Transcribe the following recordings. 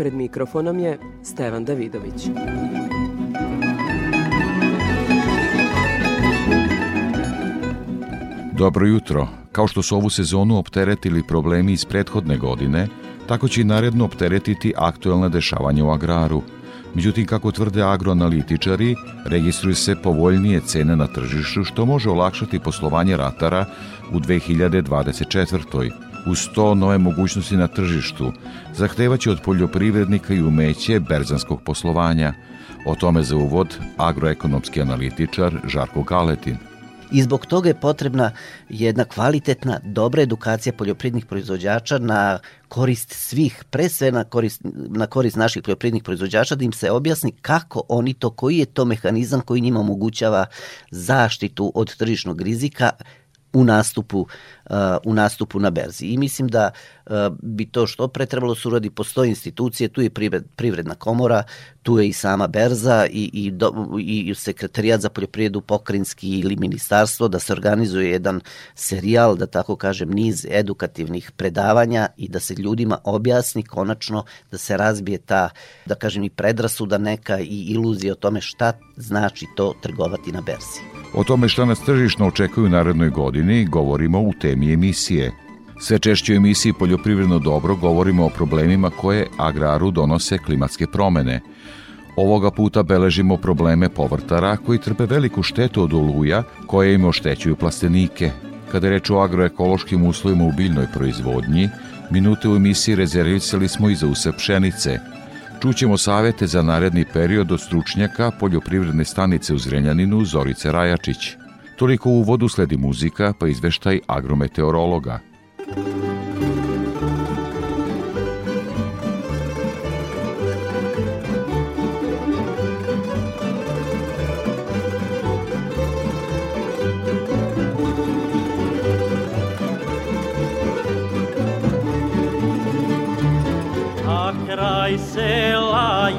Pred mikrofonom je Stevan Davidović. Dobro jutro. Kao što su ovu sezonu opteretili problemi iz prethodne godine, tako će i naredno opteretiti aktuelna dešavanja u agraru. Međutim, kako tvrde agroanalitičari, registruju se povoljnije cene na tržištu što može olakšati poslovanje ratara u 2024. Uz to nove mogućnosti na tržištu zahtevaće od poljoprivrednika i umeće berzanskog poslovanja. O tome za uvod agroekonomski analitičar Žarko Kaletin i zbog toga je potrebna jedna kvalitetna, dobra edukacija poljoprivrednih proizvođača na korist svih, pre sve na korist, na korist naših poljoprivrednih proizvođača, da im se objasni kako oni to, koji je to mehanizam koji njima omogućava zaštitu od tržišnog rizika u nastupu u nastupu na berzi. I mislim da uh, bi to što pre trebalo da se uradi, postoje institucije, tu je privredna komora, tu je i sama berza i, i, do, i sekretarijat za poljoprivredu pokrinjski ili ministarstvo, da se organizuje jedan serijal, da tako kažem, niz edukativnih predavanja i da se ljudima objasni konačno da se razbije ta, da kažem, i predrasuda neka i iluzija o tome šta znači to trgovati na berzi. O tome šta nas tržišno očekuju u narednoj godini govorimo u temi emisije. Sve češće u emisiji Poljoprivredno dobro govorimo o problemima koje agraru donose klimatske promene. Ovoga puta beležimo probleme povrtara koji trpe veliku štetu od oluja koje im oštećuju plastenike. Kada je reč o agroekološkim uslovima u biljnoj proizvodnji, minute u emisiji rezervisali smo i za usep pšenice – Čućemo savete za naredni period od stručnjaka poljoprivredne stanice u Zrenjaninu Zorice Rajačić. Toliko u uvodu sledi muzika pa izveštaj agrometeorologa.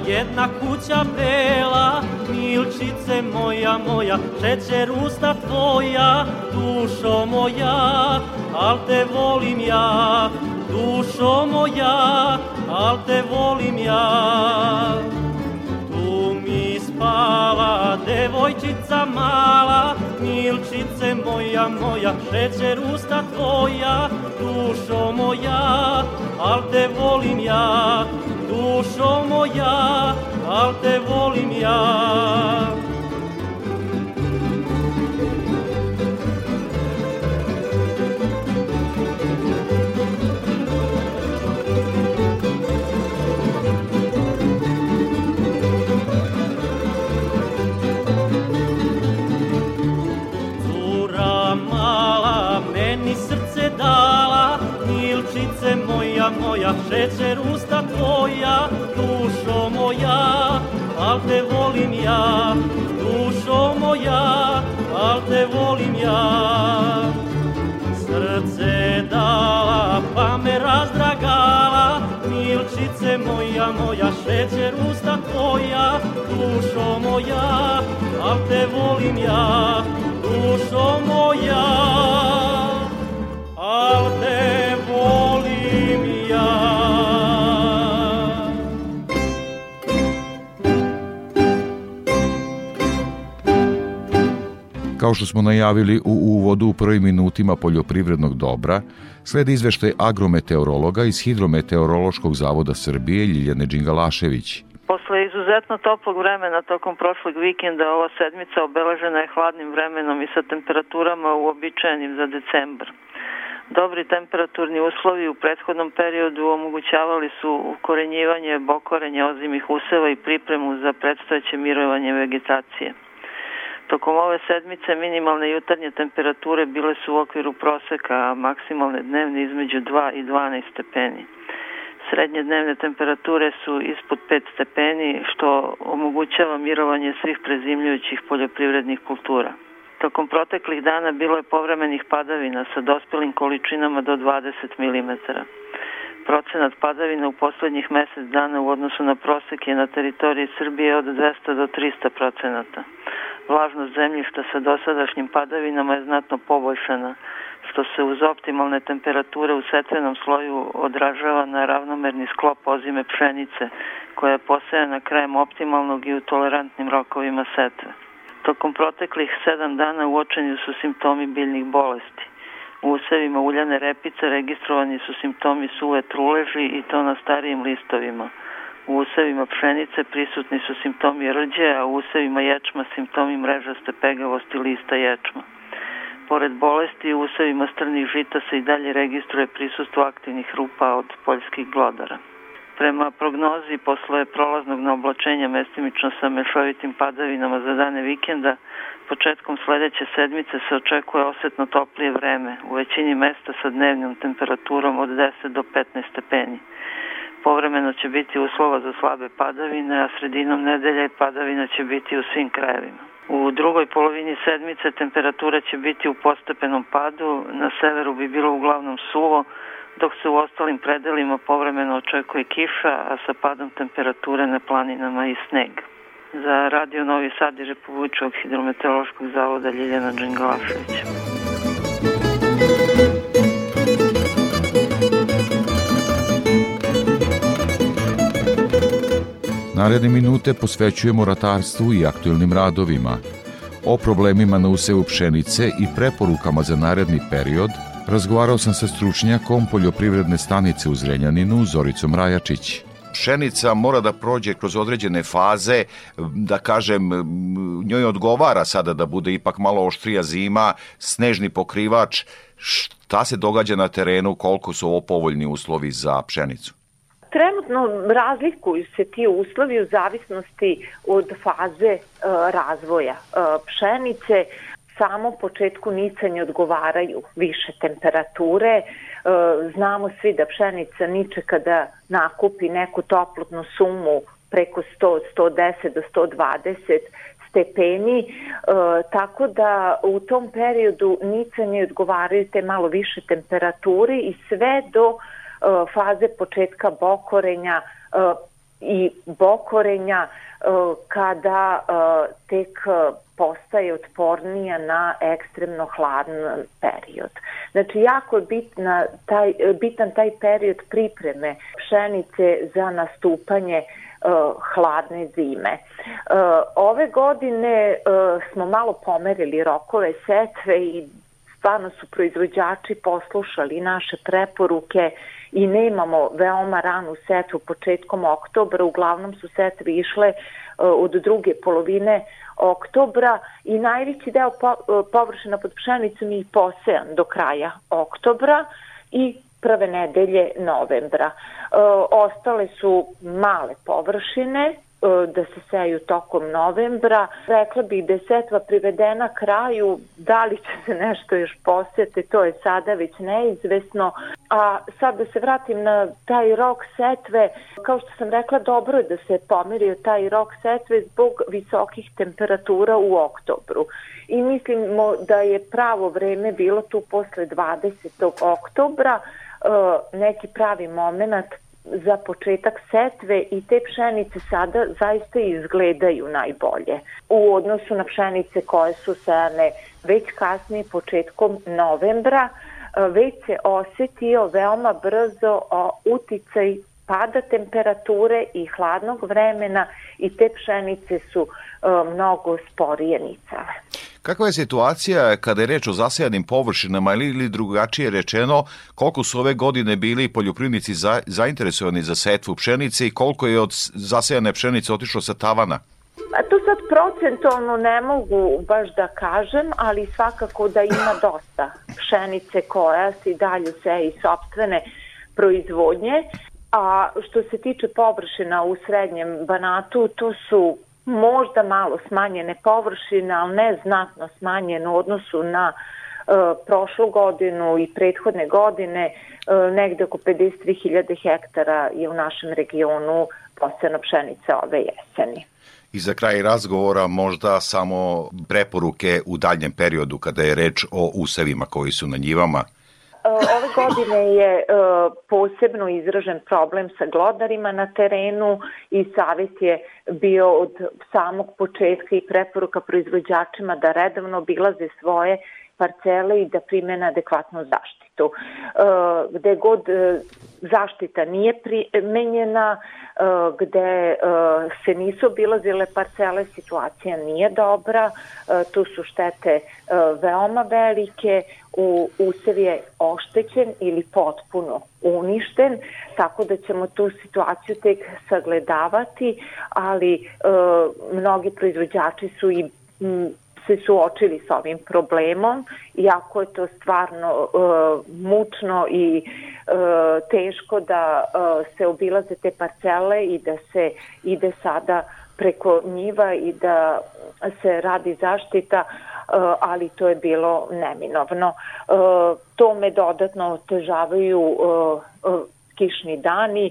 jedna kuća bela, milčice moja moja, šećer usta tvoja, dušo moja, al te volim ja, dušo moja, al te volim ja. Tu mi spava devojčica mala, milčice moja moja, šećer usta tvoja, dušo moja, al te volim ja, dušo moja, al te volim ja. Mala meni srce dala, moja, moja, šećer usta tvoja, dušo moja, al te volim ja, dušo moja, al te volim ja. Srce dala, pa me razdragala, milčice moja, moja, šećer usta tvoja, dušo moja, al te volim ja, dušo moja, al te volim ja. Kao što smo najavili u uvodu u prvim minutima poljoprivrednog dobra, sledi izveštaj agrometeorologa iz Hidrometeorološkog zavoda Srbije Ljiljane Đingalašević. Posle izuzetno toplog vremena tokom prošlog vikenda ova sedmica obeležena je hladnim vremenom i sa temperaturama uobičajenim za decembar. Dobri temperaturni uslovi u prethodnom periodu omogućavali su ukorenjivanje, bokorenje ozimih useva i pripremu za predstojeće mirovanje vegetacije. Tokom ove sedmice minimalne jutarnje temperature bile su u okviru proseka, a maksimalne dnevne između 2 i 12 stepeni. Srednje dnevne temperature su ispod 5 stepeni, što omogućava mirovanje svih prezimljujućih poljoprivrednih kultura. Tokom proteklih dana bilo je povremenih padavina sa dospelim količinama do 20 mm. Procenat padavina u poslednjih mesec dana u odnosu na prosek je na teritoriji Srbije od 200 do 300 procenata. Vlažnost zemljišta sa dosadašnjim padavinama je znatno poboljšana, što se uz optimalne temperature u setvenom sloju odražava na ravnomerni sklop ozime pšenice, koja je posejana krajem optimalnog i u tolerantnim rokovima setve. Tokom proteklih sedam dana uočeni su simptomi biljnih bolesti. U usevima uljane repice registrovani su simptomi suve truleži i to na starijim listovima. U usevima pšenice prisutni su simptomi rđe, a u usevima ječma simptomi mrežaste pegavosti lista ječma. Pored bolesti u usevima strnih žita se i dalje registruje prisustvo aktivnih rupa od poljskih glodara. Prema prognozi posle prolaznog naoblačenja mestimično sa mešovitim padavinama za dane vikenda, početkom sledeće sedmice se očekuje osetno toplije vreme, u većini mesta sa dnevnom temperaturom od 10 do 15 stepeni. Povremeno će biti uslova za slabe padavine, a sredinom nedelje padavina će biti u svim krajevima. U drugoj polovini sedmice temperatura će biti u postepenom padu, na severu bi bilo uglavnom suvo, dok se u ostalim predelima povremeno očekuje kiša, a sa padom temperature na planinama i sneg. Za Radio Novi Sad i Republičkog hidrometeorološkog zavoda Ljiljana Đengalašević. Naredne minute posvećujemo ratarstvu i aktuelnim radovima, o problemima na usevu pšenice i preporukama za naredni period – Razgovarao sam sa stručnjakom poljoprivredne stanice u Zrenjaninu, Zoricom Rajačić. Pšenica mora da prođe kroz određene faze, da kažem, njoj odgovara sada da bude ipak malo oštrija zima, snežni pokrivač. Šta se događa na terenu, koliko su ovo povoljni uslovi za pšenicu? Trenutno razlikuju se ti uslovi u zavisnosti od faze uh, razvoja uh, pšenice samom početku nicanja odgovaraju više temperature. E, znamo svi da pšenica niče kada nakupi neku toplotnu sumu preko 100, 110 do 120 stepeni, e, tako da u tom periodu nicanje odgovaraju te malo više temperature i sve do e, faze početka bokorenja e, i bokorenja e, kada e, tek postaje otpornija na ekstremno hladan period. Znači, jako je bitna taj, bitan taj period pripreme pšenice za nastupanje uh, hladne zime. Uh, ove godine uh, smo malo pomerili rokove setve i stvarno su proizvođači poslušali naše preporuke i nemamo veoma ranu setvu početkom oktobra, uglavnom su setve išle uh, od druge polovine oktobra i najveći deo uh, površina pod pšenicom je posejan do kraja oktobra i prve nedelje novembra. Uh, ostale su male površine, E, da se seju tokom novembra. Rekla bih da je setva privedena kraju, da li će se nešto još posjeti, to je sada već neizvesno. A sad da se vratim na taj rok setve, kao što sam rekla, dobro je da se pomerio taj rok setve zbog visokih temperatura u oktobru. I mislimo da je pravo vreme bilo tu posle 20. oktobra, e, neki pravi moment za početak setve i te pšenice sada zaista izgledaju najbolje u odnosu na pšenice koje su sejane već kasnije početkom novembra već se osetio veoma brzo uticaj pada temperature i hladnog vremena i te pšenice su mnogo sporije nicale. Kakva je situacija kada je reč o zasejanim površinama ili, ili drugačije rečeno, koliko su ove godine bili poljoprivrednici za, zainteresovani za setvu pšenice i koliko je od zasejane pšenice otišlo sa tavana? A to sad procentualno ne mogu baš da kažem, ali svakako da ima dosta pšenice koja se i dalje seje sobstvene proizvodnje. A što se tiče površina u srednjem Banatu, to su možda malo smanjene površine, ali ne znatno smanjene u odnosu na prošlu godinu i prethodne godine e, negde oko 53.000 hektara je u našem regionu posebno pšenice ove jeseni. I za kraj razgovora možda samo preporuke u daljem periodu kada je reč o usevima koji su na njivama. E, ove godine je e, posebno izražen problem sa glodarima na terenu i savjet je bio od samog početka i preporuka proizvođačima da redovno obilaze svoje parcele i da primene adekvatnu zaštitu. E, gde god zaštita nije primenjena, gde se nisu obilazile parcele, situacija nije dobra, tu su štete veoma velike, u usev je oštećen ili potpuno uništen, tako da ćemo tu situaciju tek sagledavati, ali e, mnogi proizvođači su i se suočili sa ovim problemom, iako je to stvarno e, mučno i e, teško da e, se obilaze te parcele i da se ide sada preko njiva i da se radi zaštita, Eh, ali to je bilo neminovno. Eh, to me dodatno otežavaju eh, kišni dani.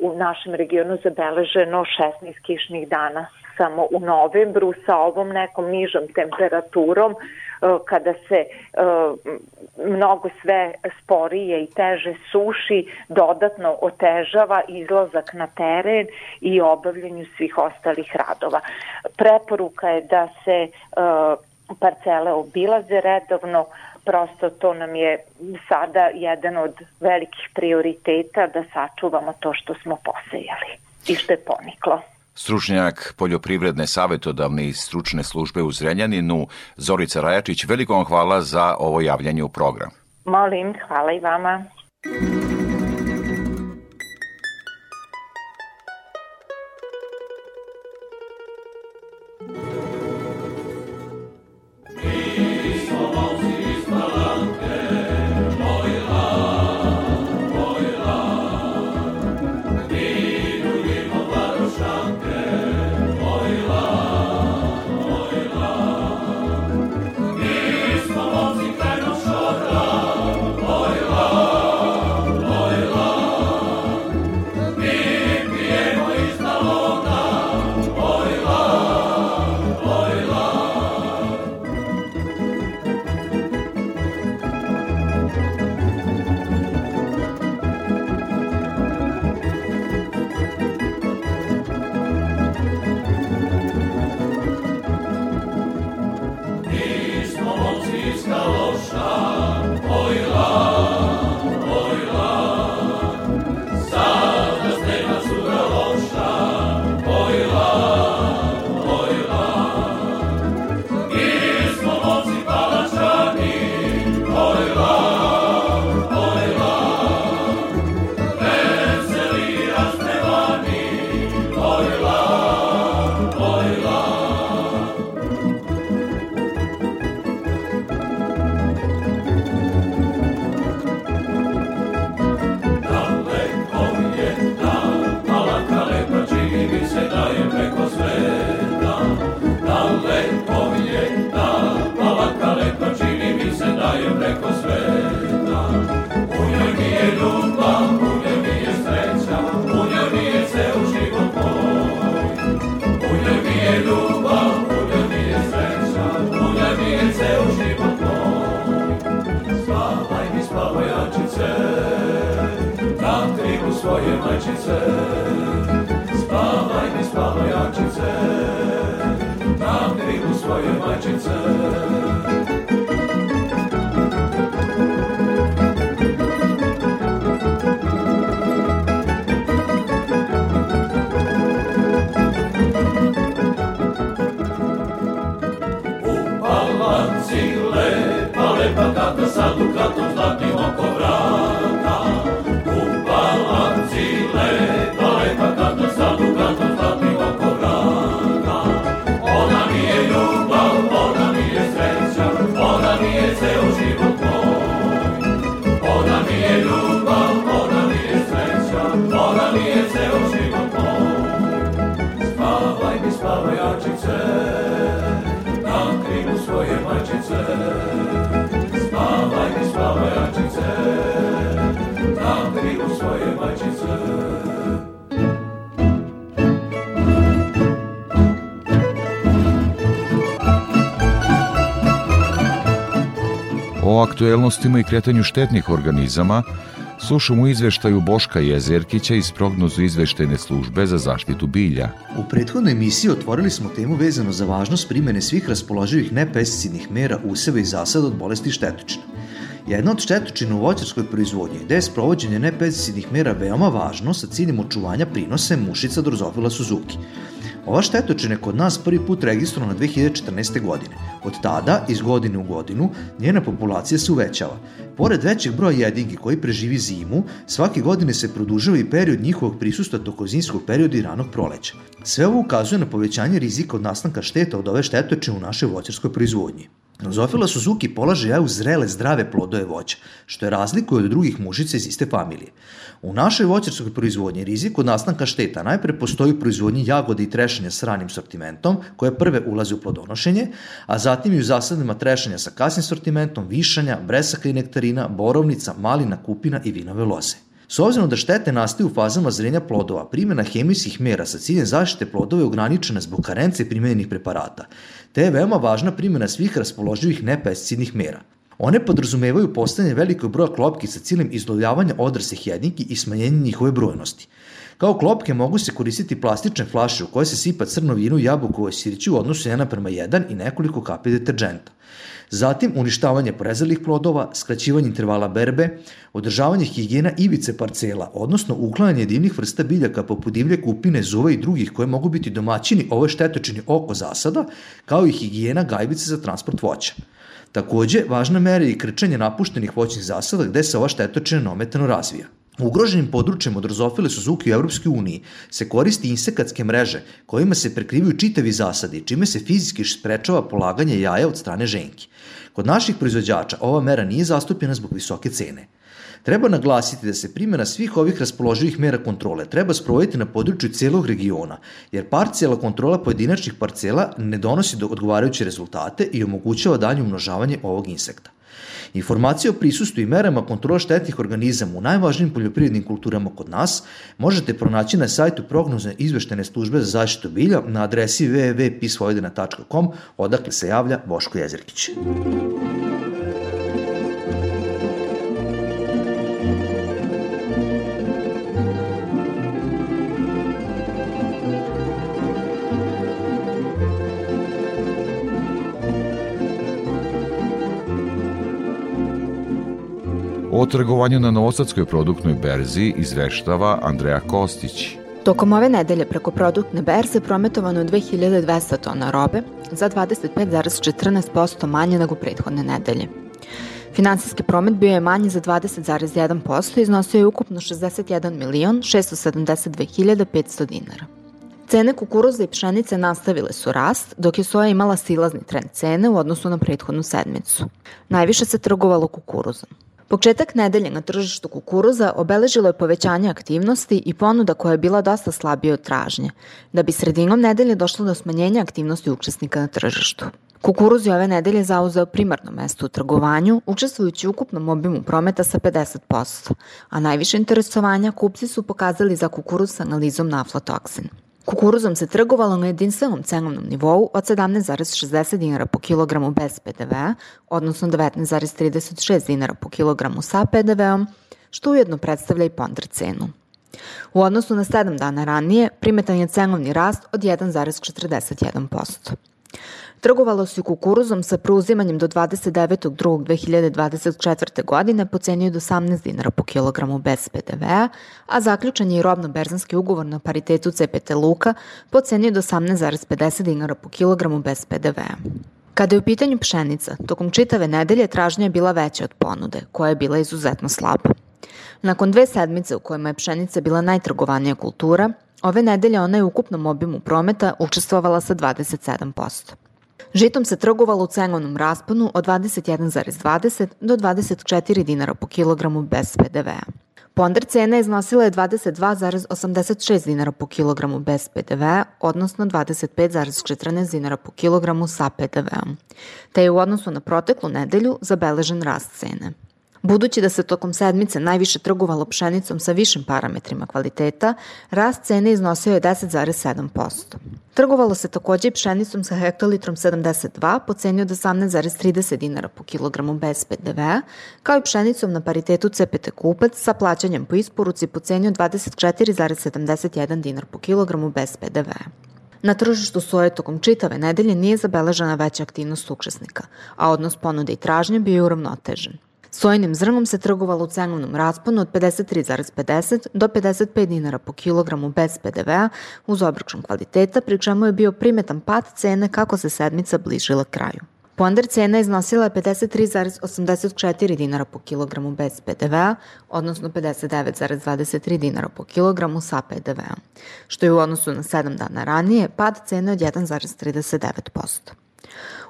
U našem regionu zabeleženo 16 kišnih dana samo u novembru sa ovom nekom nižom temperaturom kada se mnogo sve sporije i teže suši dodatno otežava izlazak na teren i obavljanju svih ostalih radova. Preporuka je da se parcele obilaze redovno, prosto to nam je sada jedan od velikih prioriteta da sačuvamo to što smo posejali i što je poniklo. Stručnjak poljoprivredne savetodavne i stručne službe u Zrenjaninu, Zorica Rajačić, veliko vam hvala za ovo javljanje u program. Molim, hvala i vama. Aktuelnostima i kretanju štetnih organizama slušamo izveštaju Boška Jezerkića iz prognozu izveštajne službe za zaštitu bilja. U prethodnoj emisiji otvorili smo temu vezano za važnost primene svih raspoloživih nepesticidnih mera useva i zasada od bolesti štetočina. Jedna od štetočina u voćarskoj proizvodnji gde je sprovođenje nepesticidnih mera veoma važno sa ciljem očuvanja prinose mušica drozofila Suzuki. Ova štetočina je kod nas prvi put registrovana 2014. godine. Od tada, iz godine u godinu, njena populacija se uvećava. Pored većeg broja jedinki koji preživi zimu, svake godine se produžava i period njihovog prisustva tokom zimskog perioda i ranog proleća. Sve ovo ukazuje na povećanje rizika od nastanka šteta od ove štetočine u našoj voćarskoj proizvodnji. Nozofila Suzuki polaže jaja u zrele zdrave plodove voća, što je razlikuje od drugih mušica iz iste familije. U našoj voćarskoj proizvodnji rizik od nastanka šteta najpre postoji u proizvodnji jagode i trešanja s ranim sortimentom, koje prve ulaze u plodonošenje, a zatim i u zasadima trešanja sa kasnim sortimentom, višanja, bresaka i nektarina, borovnica, malina, kupina i vinove loze. S obzirom da štete nastaju u fazama zrenja plodova, primjena hemijskih mera sa ciljem zaštite plodova je ograničena zbog karence primjenjenih preparata, te je veoma važna primjena svih raspoloživih nepesticidnih mera. One podrazumevaju postavljanje velikog broja klopki sa ciljem izlovljavanja odraslih jedinki i smanjenja njihove brojnosti. Kao klopke mogu se koristiti plastične flaše u koje se sipa crno vino i jabukovo sirće u odnosu 1 prema 1 i nekoliko kapi deterđenta. Zatim uništavanje prezalih plodova, skraćivanje intervala berbe, održavanje higijena ivice parcela, odnosno uklanjanje divnih vrsta biljaka poput divlje kupine, zuva i drugih koje mogu biti domaćini ove štetočini oko zasada, kao i higijena gajbice za transport voća. Takođe, važna mera je i krčenje napuštenih voćnih zasada gde se ova štetočina nometano razvija. U ugroženim područjem od rozofile Suzuki u Evropskoj uniji se koristi insekatske mreže kojima se prekrivaju čitavi zasadi, čime se fizički sprečava polaganje jaja od strane ženki. Kod naših proizvođača ova mera nije zastupljena zbog visoke cene. Treba naglasiti da se primjena svih ovih raspoloživih mera kontrole treba sprovoditi na području celog regiona, jer parcijala kontrola pojedinačnih parcela ne donosi do odgovarajuće rezultate i omogućava dalje umnožavanje ovog insekta. Informacije o prisustvu i merama kontrola štetnih organizama u najvažnijim poljoprivrednim kulturama kod nas možete pronaći na sajtu prognozne izveštene službe za zaštitu bilja na adresi www.pisvojedina.com odakle se javlja Boško Jezerkić. O trgovanju na Novosadskoj produktnoj berzi izveštava Andreja Kostić. Tokom ove nedelje preko produktne berze prometovano je 2200 tona robe za 25,14% manje nego prethodne nedelje. Finansijski promet bio je manji za 20,1% i iznosio je ukupno 61 milion 672 500 dinara. Cene kukuruza i pšenice nastavile su rast, dok je soja imala silazni trend cene u odnosu na prethodnu sedmicu. Najviše se trgovalo kukuruzom. Početak nedelje na tržištu kukuruza obeležilo je povećanje aktivnosti i ponuda koja je bila dosta slabije od tražnje, da bi sredinom nedelje došlo do smanjenja aktivnosti učesnika na tržištu. Kukuruz je ove nedelje zauzeo primarno mesto u trgovanju, učestvujući u ukupnom obimu prometa sa 50%, a najviše interesovanja kupci su pokazali za kukuruz sa analizom na aflatoksin. Kukuruzom se trgovalo na jedinstvenom cenovnom nivou od 17,60 dinara po kilogramu bez PDV, odnosno 19,36 dinara po kilogramu sa PDV-om, što ujedno predstavlja i ponder cenu. U odnosu na 7 dana ranije, primetan je cenovni rast od 1,41%. Trgovalo se kukuruzom sa preuzimanjem do 29.2.2024. godine po ceni od 18 dinara po kilogramu bez PDV-a, a zaključan je i robno-berzanski ugovor na paritetu CPT Luka po ceni od 18,50 dinara po kilogramu bez PDV-a. Kada je u pitanju pšenica, tokom čitave nedelje tražnja je bila veća od ponude, koja je bila izuzetno slaba. Nakon dve sedmice u kojima je pšenica bila najtrgovanija kultura, ove nedelje ona je u ukupnom obimu prometa učestvovala sa 27%. Žitom se trgovalo u cenovnom rasponu od 21,20 do 24 dinara po kilogramu bez PDV-a. Ponder cena iznosila je 22,86 dinara po kilogramu bez PDV, odnosno 25,14 dinara po kilogramu sa PDV-om, te je u odnosu na proteklu nedelju zabeležen rast cene. Budući da se tokom sedmice najviše trgovalo pšenicom sa višim parametrima kvaliteta, rast cene iznosio je 10,7%. Trgovalo se takođe i pšenicom sa hektolitrom 72 po ceni od 18,30 dinara po kilogramu bez PDV, kao i pšenicom na paritetu CPT kupac sa plaćanjem po isporuci po ceni od 24,71 dinar po kilogramu bez PDV. Na tržištu soje tokom čitave nedelje nije zabeležena veća aktivnost učesnika, a odnos ponude i tražnje bio je uravnotežen. Sojinim zrnom se trgovalo u cenovnom rasponu od 53,50 do 55 dinara po kilogramu bez PDV-a uz obračun kvaliteta, pri čemu je bio primetan pad cene kako se sedmica bližila kraju. Ponder cena iznosila je 53,84 dinara po kilogramu bez PDV-a, odnosno 59,23 dinara po kilogramu sa PDV-a, što je u odnosu na 7 dana ranije pad cene od 1,39%.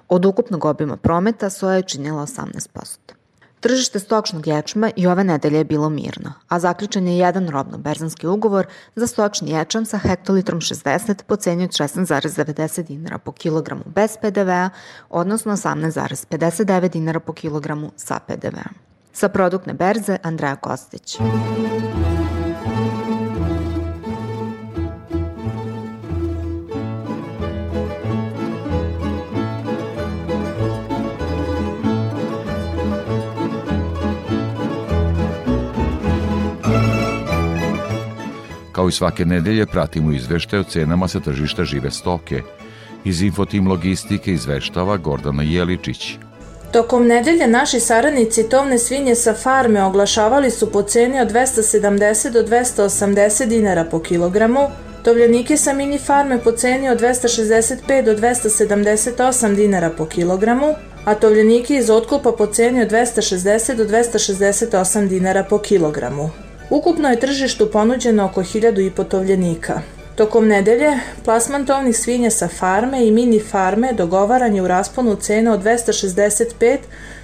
Od ukupnog obima prometa soja je činila 18%. Tržište stočnog ječma i ove nedelje je bilo mirno, a zaključen je jedan robno-berzanski ugovor za stočni ječam sa hektolitrom 60 po ceni od 16,90 dinara po kilogramu bez PDV-a, odnosno 18,59 dinara po kilogramu sa PDV-a. Sa produktne berze Andreja Kostić. I svake nedelje pratimo izvešte o cenama sa tržišta žive stoke. Iz Infotim Logistike izveštava Gordana Jeličić. Tokom nedelje naši saradnici tovne svinje sa farme oglašavali su po ceni od 270 do 280 dinara po kilogramu, tovljenike sa mini farme po ceni od 265 do 278 dinara po kilogramu, a tovljenike iz otkupa po ceni od 260 do 268 dinara po kilogramu. Ukupno je tržištu ponuđeno oko 1000 i potovljenika. Tokom nedelje, plasman tovnih svinja sa farme i mini farme dogovaran je u rasponu cena od 265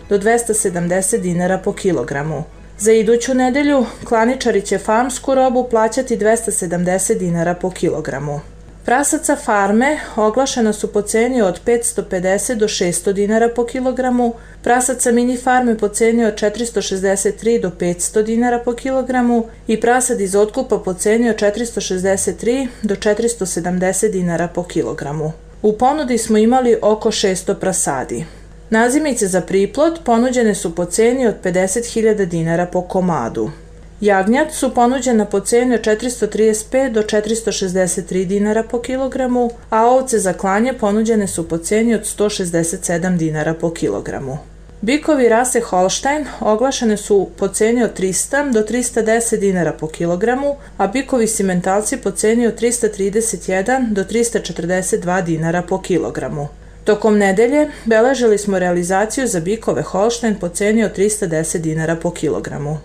do 270 dinara po kilogramu. Za iduću nedelju, klaničari će farmsku robu plaćati 270 dinara po kilogramu. Prasaca farme oglašena su po ceni od 550 do 600 dinara po kilogramu, prasaca mini farme po ceni od 463 do 500 dinara po kilogramu i prasad iz otkupa po ceni od 463 do 470 dinara po kilogramu. U ponudi smo imali oko 600 prasadi. Nazimice za priplot ponuđene su po ceni od 50.000 dinara po komadu. Jagnjad su ponuđena po ceni od 435 do 463 dinara po kilogramu, a ovce za klanje ponuđene su po ceni od 167 dinara po kilogramu. Bikovi rase Holstein oglašene su po ceni od 300 do 310 dinara po kilogramu, a bikovi simentalci po ceni od 331 do 342 dinara po kilogramu. Tokom nedelje beležili smo realizaciju za bikove Holstein po ceni od 310 dinara po kilogramu.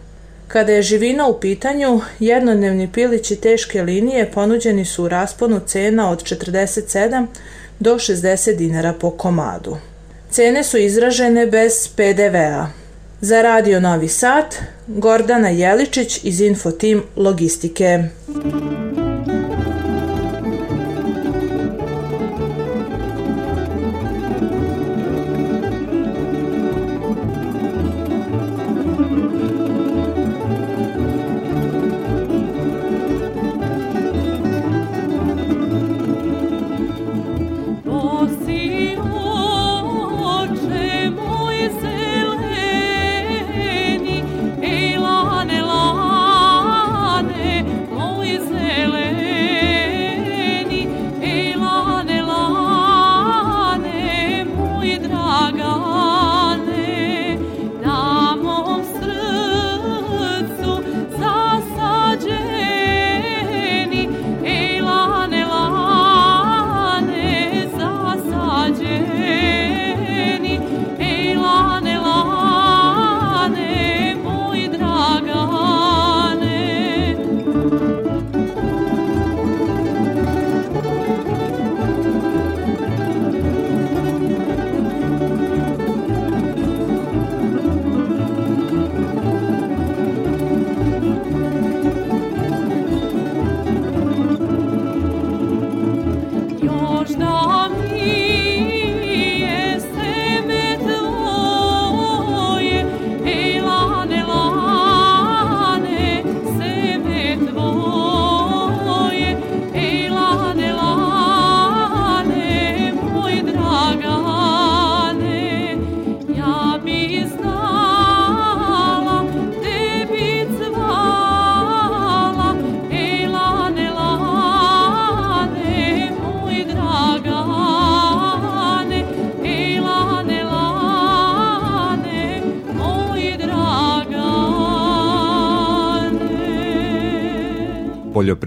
Kada je živina u pitanju, jednodnevni pilići teške linije ponuđeni su u rasponu cena od 47 do 60 dinara po komadu. Cene su izražene bez PDV-a. Za Radio Novi Sad, Gordana Jeličić iz Infotim Logistike. Zele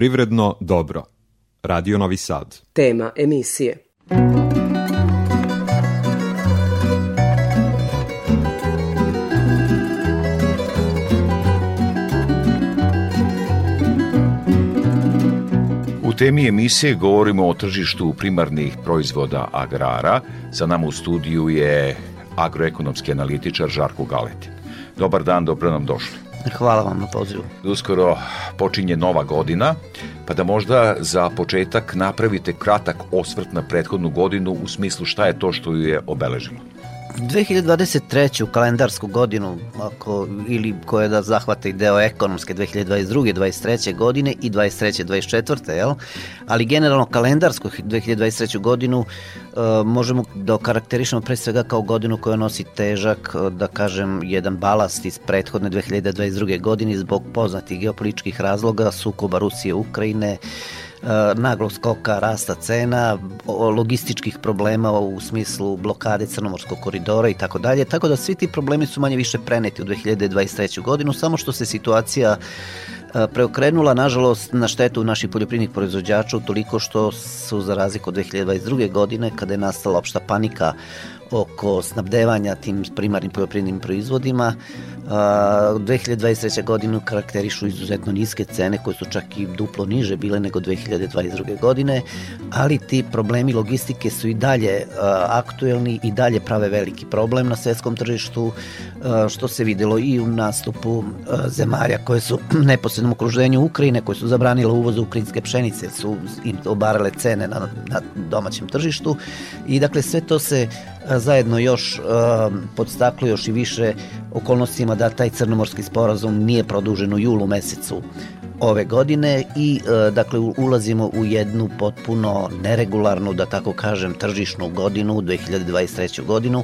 Poljoprivredno dobro. Radio Novi Sad. Tema emisije. U temi emisije govorimo o tržištu primarnih proizvoda agrara. Sa nama u studiju je agroekonomski analitičar Žarko Galetin. Dobar dan, dobro nam došli. Hvala vam na pozivu. Uskoro počinje nova godina, pa da možda za početak napravite kratak osvrt na prethodnu godinu u smislu šta je to što ju je obeležilo. 2023. kalendarsku godinu, ako, ili koja da zahvata i deo ekonomske 2022. 23. godine i 23. 24. Jel? Ali generalno kalendarsku 2023. godinu uh, možemo da okarakterišemo pre svega kao godinu koja nosi težak, uh, da kažem, jedan balast iz prethodne 2022. godine zbog poznatih geopolitičkih razloga, sukoba Rusije, Ukrajine, E, naglog skoka rasta cena, logističkih problema u smislu blokade Crnomorskog koridora i tako dalje, tako da svi ti problemi su manje više preneti u 2023. godinu, samo što se situacija e, preokrenula, nažalost, na štetu naših poljoprivrednih proizvođača toliko što su za razliku od 2022. godine, kada je nastala opšta panika oko snabdevanja tim primarnim poljoprivrednim proizvodima. 2023. godinu karakterišu izuzetno niske cene koje su čak i duplo niže bile nego 2022. godine, ali ti problemi logistike su i dalje aktuelni i dalje prave veliki problem na svetskom tržištu, što se videlo i u nastupu zemalja koje su neposrednom okruženju Ukrajine, koje su zabranile uvoz ukrajinske pšenice, su im obarale cene na, na domaćem tržištu i dakle sve to se zajedno još podstaklo još i više okolnostima da taj crnomorski sporazum nije produžen u julu mesecu ove godine i dakle ulazimo u jednu potpuno neregularnu, da tako kažem, tržišnu godinu, 2023. godinu,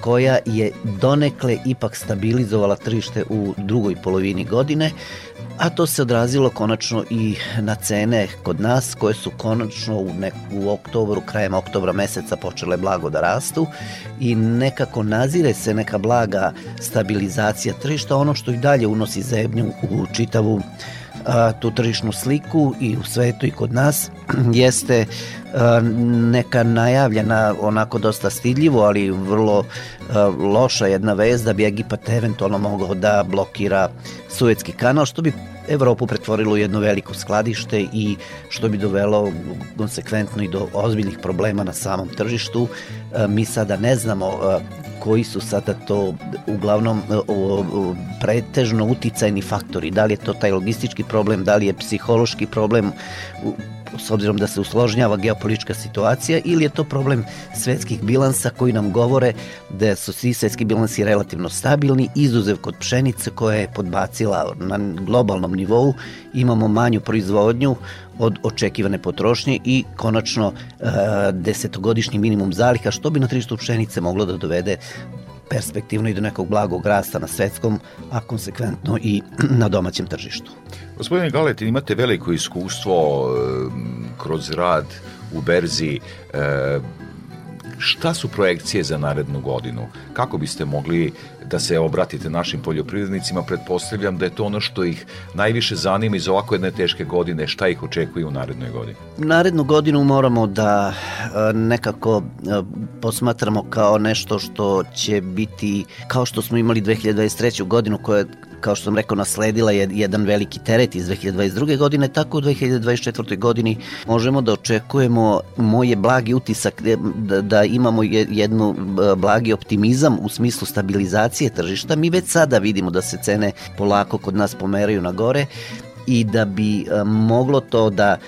koja je donekle ipak stabilizovala tržište u drugoj polovini godine, a to se odrazilo konačno i na cene kod nas koje su konačno u, nek, u oktobru, krajem oktobra meseca počele blago da rastu i nekako nazire se neka blaga stabilizacija tržišta, ono što i dalje unosi zebnju u čitavu a, tu tržišnu sliku i u svetu i kod nas jeste neka najavljena onako dosta stidljivo, ali vrlo loša jedna vez da bi Egipat eventualno mogao da blokira Suetski kanal, što bi Evropu pretvorilo u jedno veliko skladište i što bi dovelo konsekventno i do ozbiljnih problema na samom tržištu. Mi sada ne znamo koji su sada to uglavnom pretežno uticajni faktori. Da li je to taj logistički problem, da li je psihološki problem s obzirom da se usložnjava geopolitička situacija ili je to problem svetskih bilansa koji nam govore da su svi svetski bilansi relativno stabilni, izuzev kod pšenice koja je podbacila na globalnom nivou, imamo manju proizvodnju od očekivane potrošnje i konačno e, desetogodišnji minimum zaliha što bi na tržištu pšenice moglo da dovede perspektivno i do nekog blagog rasta na svetskom, a konsekventno i na domaćem tržištu. Gospodine Galetin, imate veliko iskustvo kroz rad u berzi. E, šta su projekcije za narednu godinu? Kako biste mogli da se obratite našim poljoprivrednicima? Pretpostavljam da je to ono što ih najviše zanima iz ovako jedne teške godine. Šta ih očekuje u narednoj godini? Narednu godinu moramo da e, nekako e, posmatramo kao nešto što će biti, kao što smo imali 2023. godinu koja kao što sam rekao, nasledila je jedan veliki teret iz 2022. godine, tako u 2024. godini možemo da očekujemo moje blagi utisak da, da imamo jednu blagi optimizam u smislu stabilizacije tržišta. Mi već sada vidimo da se cene polako kod nas pomeraju na gore i da bi moglo to da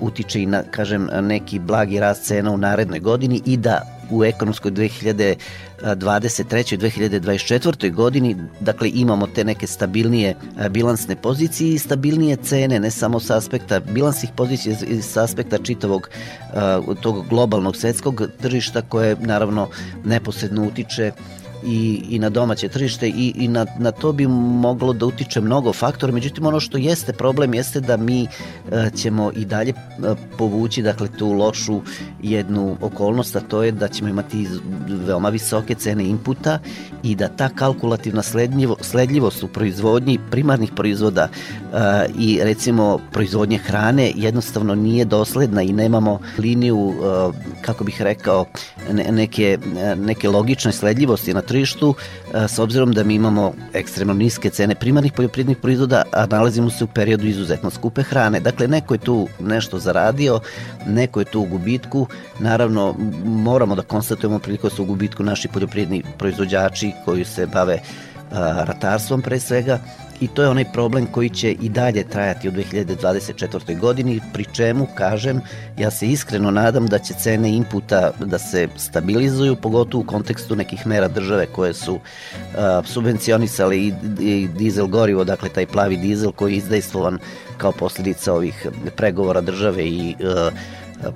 utiče i na, kažem, neki blagi rast cena u narednoj godini i da u ekonomskoj 2023. i 2024. godini, dakle imamo te neke stabilnije bilansne pozicije i stabilnije cene, ne samo sa aspekta bilansnih pozicija, i sa aspekta čitavog tog globalnog svetskog tržišta koje naravno neposredno utiče i, i na domaće tržište i, i na, na to bi moglo da utiče mnogo faktora, međutim ono što jeste problem jeste da mi e, ćemo i dalje e, povući dakle tu lošu jednu okolnost, a to je da ćemo imati veoma visoke cene inputa i da ta kalkulativna sledljivo, sledljivost u proizvodnji primarnih proizvoda e, i recimo proizvodnje hrane jednostavno nije dosledna i nemamo liniju, kako bih rekao, neke, neke logične sledljivosti na tržištu s obzirom da mi imamo ekstremno niske cene primarnih poljoprivrednih proizvoda, a nalazimo se u periodu izuzetno skupe hrane. Dakle, neko je tu nešto zaradio, neko je tu u gubitku. Naravno, moramo da konstatujemo priliko da su u gubitku naši poljoprivredni proizvođači koji se bave ratarstvom pre svega i to je onaj problem koji će i dalje trajati u 2024. godini, pri čemu, kažem, ja se iskreno nadam da će cene inputa da se stabilizuju, pogotovo u kontekstu nekih mera države koje su uh, subvencionisale i, i dizel gorivo, dakle taj plavi dizel koji je izdejstvovan kao posljedica ovih pregovora države i uh,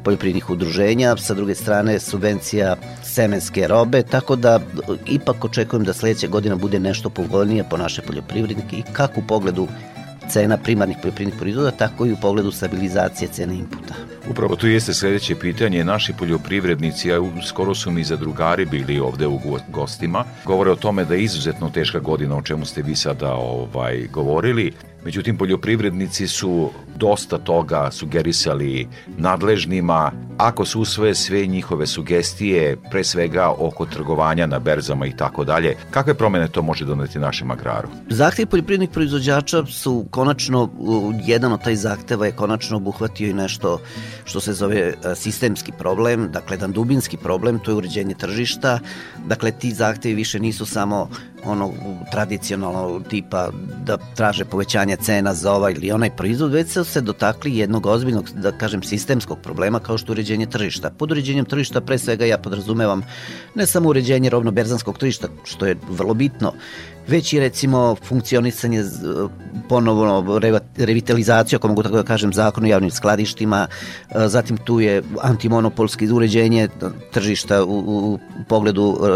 poljoprivrednih udruženja, sa druge strane subvencija semenske robe, tako da ipak očekujem da sledeća godina bude nešto povoljnije po naše poljoprivrednike i kako u pogledu cena primarnih poljoprivrednih proizvoda, tako i u pogledu stabilizacije cene inputa. Upravo tu jeste sledeće pitanje. Naši poljoprivrednici, a skoro su mi zadrugari bili ovde u gostima, govore o tome da je izuzetno teška godina o čemu ste vi sada ovaj, govorili. Međutim, poljoprivrednici su dosta toga sugerisali nadležnima. Ako se usvoje sve njihove sugestije, pre svega oko trgovanja na berzama i tako dalje, kakve promene to može doneti našem agraru? Zahtev poljoprivrednih proizvođača su konačno, jedan od taj zahteva je konačno obuhvatio i nešto što se zove e, sistemski problem, dakle jedan dubinski problem, to je uređenje tržišta. Dakle, ti zahtevi više nisu samo ono tradicionalno tipa da traže povećanje cena za ovaj ili onaj proizvod, već se se dotakli jednog ozbiljnog, da kažem, sistemskog problema kao što je uređenje tržišta. Pod uređenjem tržišta pre svega ja podrazumevam ne samo uređenje rovno-berzanskog tržišta, što je vrlo bitno, već i recimo funkcionisanje ponovno revitalizacija, ako mogu tako da kažem, zakon o javnim skladištima, e, zatim tu je antimonopolski uređenje tržišta u, u pogledu e,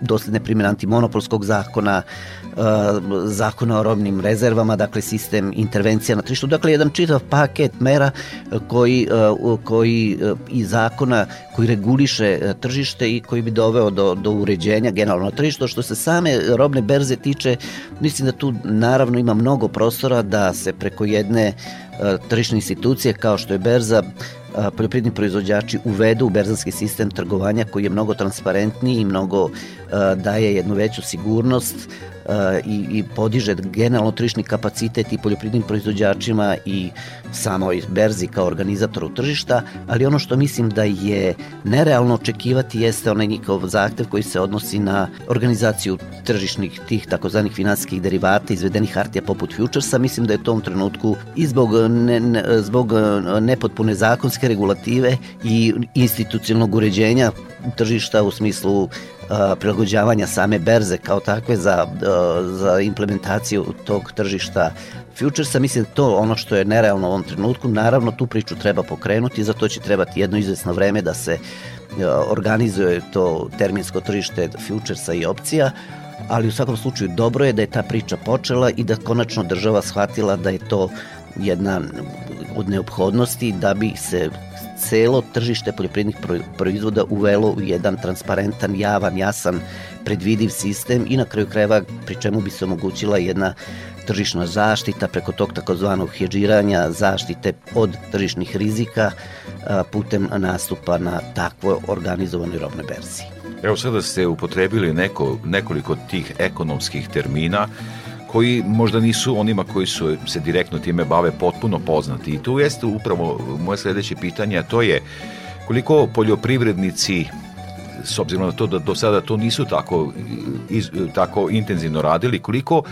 dosledne primjene antimonopolskog zakona, zakona o robnim rezervama, dakle sistem intervencija na tržištu, dakle jedan čitav paket mera koji, koji i zakona koji reguliše tržište i koji bi doveo do, do uređenja generalno na tržištu. Što se same robne berze tiče, mislim da tu naravno ima mnogo prostora da se preko jedne tržišne institucije kao što je berza poljoprivredni proizvođači uvedu u berzanski sistem trgovanja koji je mnogo transparentniji i mnogo daje jednu veću sigurnost i, i podiže generalno trišni kapacitet i poljoprivrednim proizvođačima i samoj berzi kao organizatoru tržišta, ali ono što mislim da je nerealno očekivati jeste onaj njihov zahtev koji se odnosi na organizaciju tržišnih tih takozvanih finansijskih derivata izvedenih hartija poput futuresa. Mislim da je u tom trenutku i zbog, ne, ne, zbog nepotpune zakonske regulative i institucionalnog uređenja tržišta u smislu prilagođavanja same berze kao takve za, za implementaciju tog tržišta futuresa, mislim to ono što je nerealno u ovom trenutku, naravno tu priču treba pokrenuti, za to će trebati jedno izvesno vreme da se organizuje to terminsko tržište futuresa i opcija, ali u svakom slučaju dobro je da je ta priča počela i da konačno država shvatila da je to jedna od neophodnosti da bi se celo tržište poljoprivrednih proizvoda uvelo u jedan transparentan, javan, jasan, predvidiv sistem i na kraju krajeva pri čemu bi se omogućila jedna tržišna zaštita preko tog takozvanog hedžiranja, zaštite od tržišnih rizika putem nastupa na takvoj organizovanoj robnoj berzi. Evo sada ste upotrebili neko, nekoliko tih ekonomskih termina koji možda nisu onima koji su se direktno time bave potpuno poznati. I tu jeste upravo moje sledeće pitanje, a to je koliko poljoprivrednici s obzirom na to da do sada to nisu tako, iz, tako intenzivno radili, koliko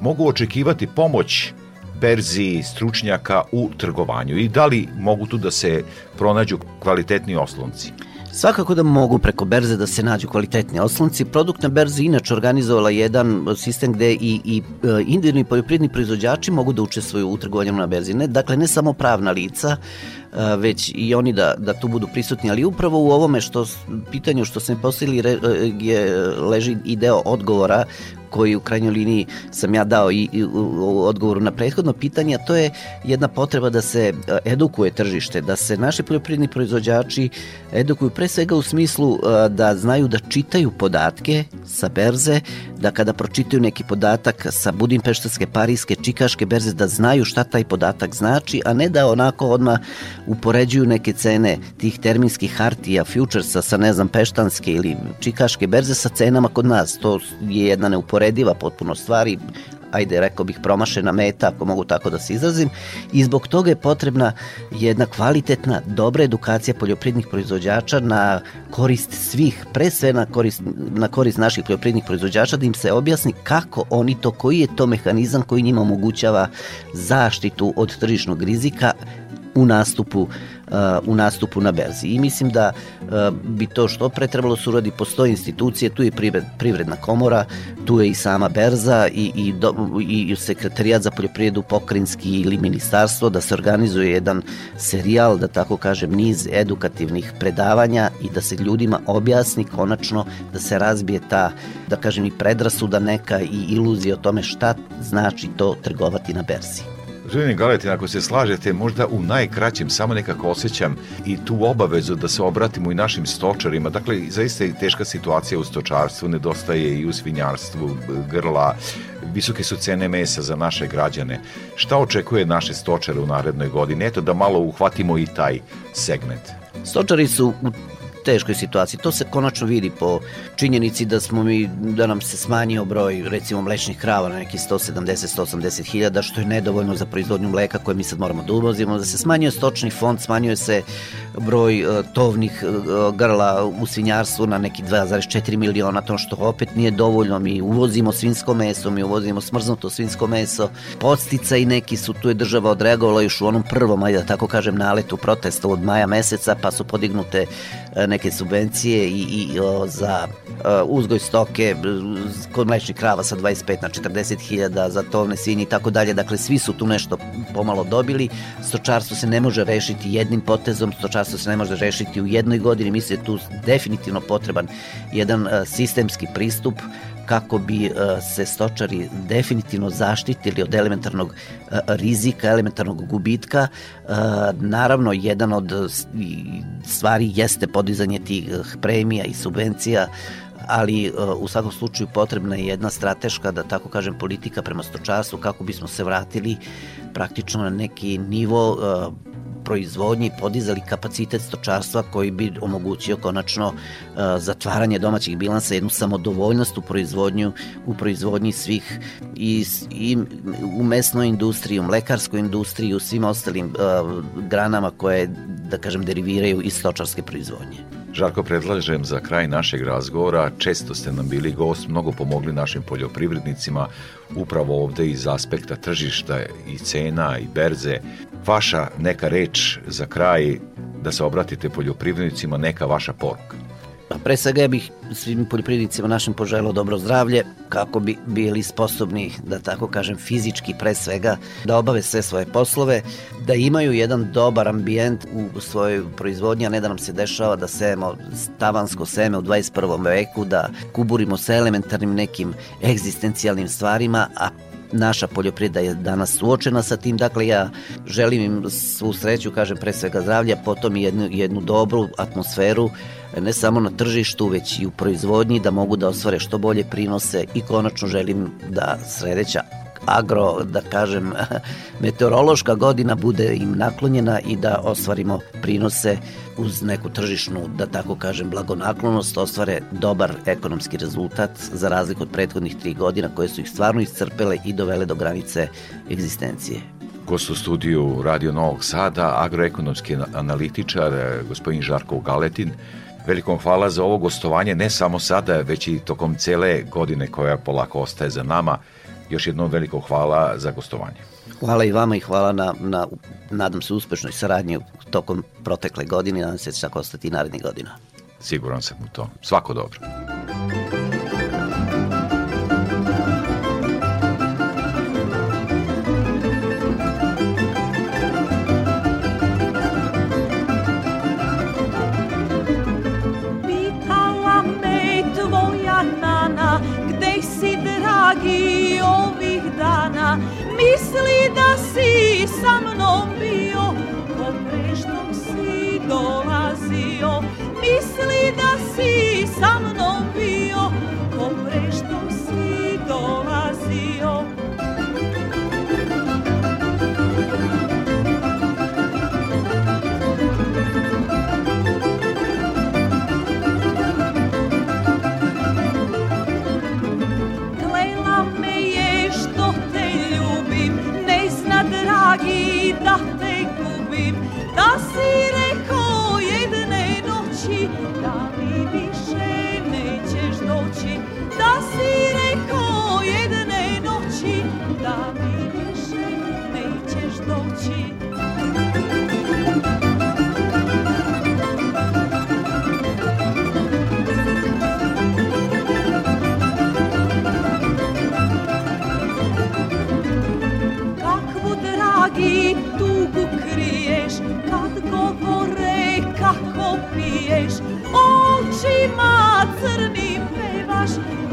mogu očekivati pomoć berzi stručnjaka u trgovanju i da li mogu tu da se pronađu kvalitetni oslonci? Svakako da mogu preko berze da se nađu kvalitetni oslonci. Produkt na berzi inače organizovala jedan sistem gde i, i e, individualni poljoprivredni proizvođači mogu da učestvuju u trgovanju na berzi. Ne, dakle, ne samo pravna lica, e, već i oni da, da tu budu prisutni, ali upravo u ovome što pitanju što se postavili e, je leži i deo odgovora koji u krajnjoj liniji sam ja dao i, i u odgovoru na prethodno pitanje, a to je jedna potreba da se e, edukuje tržište, da se naši poljoprivredni proizvođači edukuju pre svega u smislu e, da znaju da čitaju podatke sa berze, da kada pročitaju neki podatak sa Budimpeštanske, Parijske, Čikaške berze, da znaju šta taj podatak znači, a ne da onako odmah upoređuju neke cene tih terminskih hartija, futuresa sa ne znam Peštanske ili Čikaške berze sa cenama kod nas. To je jedna neuporediva neuporediva potpuno stvari, ajde rekao bih promašena meta, ako mogu tako da se izrazim, i zbog toga je potrebna jedna kvalitetna, dobra edukacija poljoprivrednih proizvođača na korist svih, pre sve na korist, na korist naših poljoprivrednih proizvođača, da im se objasni kako oni to, koji je to mehanizam koji njima omogućava zaštitu od tržišnog rizika u nastupu u nastupu na berzi. I mislim da bi to što pre trebalo se uradi, postoje institucije, tu je privredna komora, tu je i sama berza i, i, do, i sekretarijat za poljoprivredu pokrinjski ili ministarstvo da se organizuje jedan serijal, da tako kažem, niz edukativnih predavanja i da se ljudima objasni konačno da se razbije ta, da kažem, i predrasuda neka i iluzija o tome šta znači to trgovati na berzi. Gospodine Galetin, ako se slažete, možda u najkraćem samo nekako osjećam i tu obavezu da se obratimo i našim stočarima. Dakle, zaista je teška situacija u stočarstvu, nedostaje i u svinjarstvu grla, visoke su cene mesa za naše građane. Šta očekuje naše stočare u narednoj godini? Eto da malo uhvatimo i taj segment. Stočari su u teškoj situaciji. To se konačno vidi po činjenici da smo mi, da nam se smanjio broj recimo mlečnih krava na neki 170-180 hiljada, što je nedovoljno za proizvodnju mleka koje mi sad moramo da uvozimo, da se smanjuje stočni fond, smanjuje se broj uh, tovnih uh, grla u svinjarstvu na neki 2,4 miliona, to što opet nije dovoljno, mi uvozimo svinsko meso, mi uvozimo smrznuto svinsko meso, postica i neki su, tu je država odreagovala još u onom prvom, ajde da tako kažem, naletu protesta od maja meseca, pa su podignute neke subvencije i, i o, za o, uzgoj stoke kod mlečnih krava sa 25 na 40 hiljada, za tovne svinje i tako dalje. Dakle, svi su tu nešto pomalo dobili. Stočarstvo se ne može rešiti jednim potezom, stočarstvo se ne može rešiti u jednoj godini. Mislim da je tu definitivno potreban jedan a, sistemski pristup kako bi se stočari definitivno zaštitili od elementarnog rizika, elementarnog gubitka. Naravno, jedan od stvari jeste podizanje tih premija i subvencija ali u svakom slučaju potrebna je jedna strateška, da tako kažem, politika prema stočarstvu kako bismo se vratili praktično na neki nivo proizvodnji podizali kapacitet stočarstva koji bi omogućio konačno uh, zatvaranje domaćih bilansa, jednu samodovoljnost u proizvodnju u proizvodnji svih i, i u mesnoj industriji, u mlekarskoj industriji, u svim ostalim uh, granama koje, da kažem, deriviraju iz stočarske proizvodnje. Žarko, predlažem za kraj našeg razgovora, često ste nam bili gost, mnogo pomogli našim poljoprivrednicima, upravo ovde iz aspekta tržišta i cena i berze. Vaša neka reč za kraj da se obratite poljoprivrednicima, neka vaša poruka. Pa pre svega ja bih svim poljoprivrednicima našim poželao dobro zdravlje kako bi bili sposobni, da tako kažem, fizički pre svega da obave sve svoje poslove, da imaju jedan dobar ambijent u svojoj proizvodnji, a ne da nam se dešava da sejemo tavansko seme u 21. veku, da kuburimo sa elementarnim nekim egzistencijalnim stvarima, a naša poljoprivreda je danas suočena sa tim, dakle ja želim im svu sreću, kažem pre svega zdravlja, potom i jednu, jednu dobru atmosferu, ne samo na tržištu, već i u proizvodnji, da mogu da osvare što bolje prinose i konačno želim da sledeća agro, da kažem, meteorološka godina bude im naklonjena i da ostvarimo prinose uz neku tržišnu, da tako kažem, blagonaklonost, ostvare dobar ekonomski rezultat za razliku od prethodnih tri godina koje su ih stvarno iscrpele i dovele do granice egzistencije. Gost u studiju Radio Novog Sada, agroekonomski analitičar, gospodin Žarko Galetin, Velikom hvala za ovo gostovanje, ne samo sada, već i tokom cele godine koja polako ostaje za nama. Još jednom veliko hvala za gostovanje. Hvala i vama i hvala na, na nadam se, uspešnoj saradnji tokom protekle godine nadam se da će tako ostati i narednih godina. Siguran sam u to. Svako dobro. masz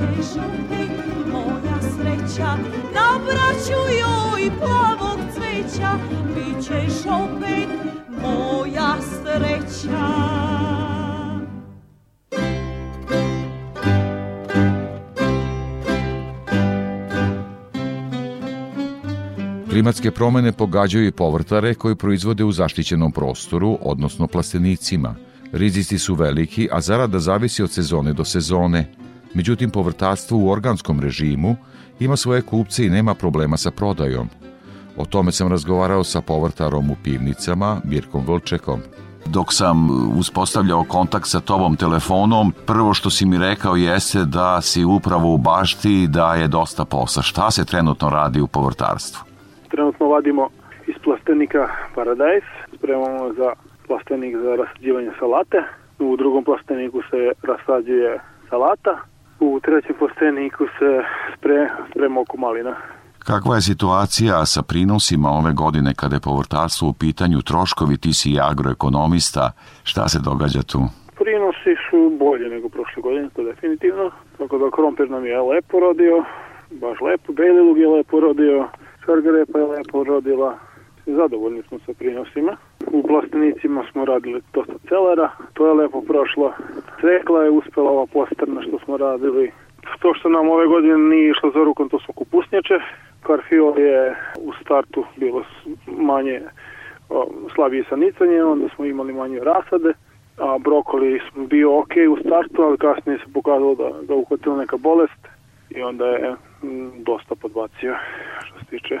Moja sreća opet moja sreća Klimatske promene pogađaju i povrtare koji proizvode u zaštićenom prostoru, odnosno plastenicima. Rizici su veliki, a zarada zavisi od sezone do sezone. Međutim, povrtarstvo u organskom režimu ima svoje kupce i nema problema sa prodajom. O tome sam razgovarao sa povrtarom u pivnicama, Mirkom Vlčekom. Dok sam uspostavljao kontakt sa tobom telefonom, prvo što si mi rekao jeste da si upravo u bašti da je dosta posla. Šta se trenutno radi u povrtarstvu? Trenutno vadimo iz plastenika Paradise, spremamo za plastenik za rasađivanje salate. U drugom plasteniku se rasađuje salata. U trećem plasteniku se spre, sprema oko malina. Kakva je situacija sa prinosima ove godine kada je povrtarstvo u pitanju troškovi, ti si agroekonomista, šta se događa tu? Prinosi su bolje nego prošle godine, to definitivno. Tako da krompir nam je lepo rodio, baš lepo, beli lug je lepo rodio, šargarepa je lepo rodila. Zadovoljni smo sa prinosima. U plastenicima smo radili dosta celera, to je lepo prošlo. Cekla je uspela ova postrna što smo radili. To što nam ove godine nije išlo za rukom, to su kupusnjače. Karfiol je u startu bilo manje o, slabije sanicanje, onda smo imali manje rasade, a brokoli smo bio ok u startu, ali kasnije se pokazalo da ga uhvatila neka bolest i onda je mm, dosta podbacio što se tiče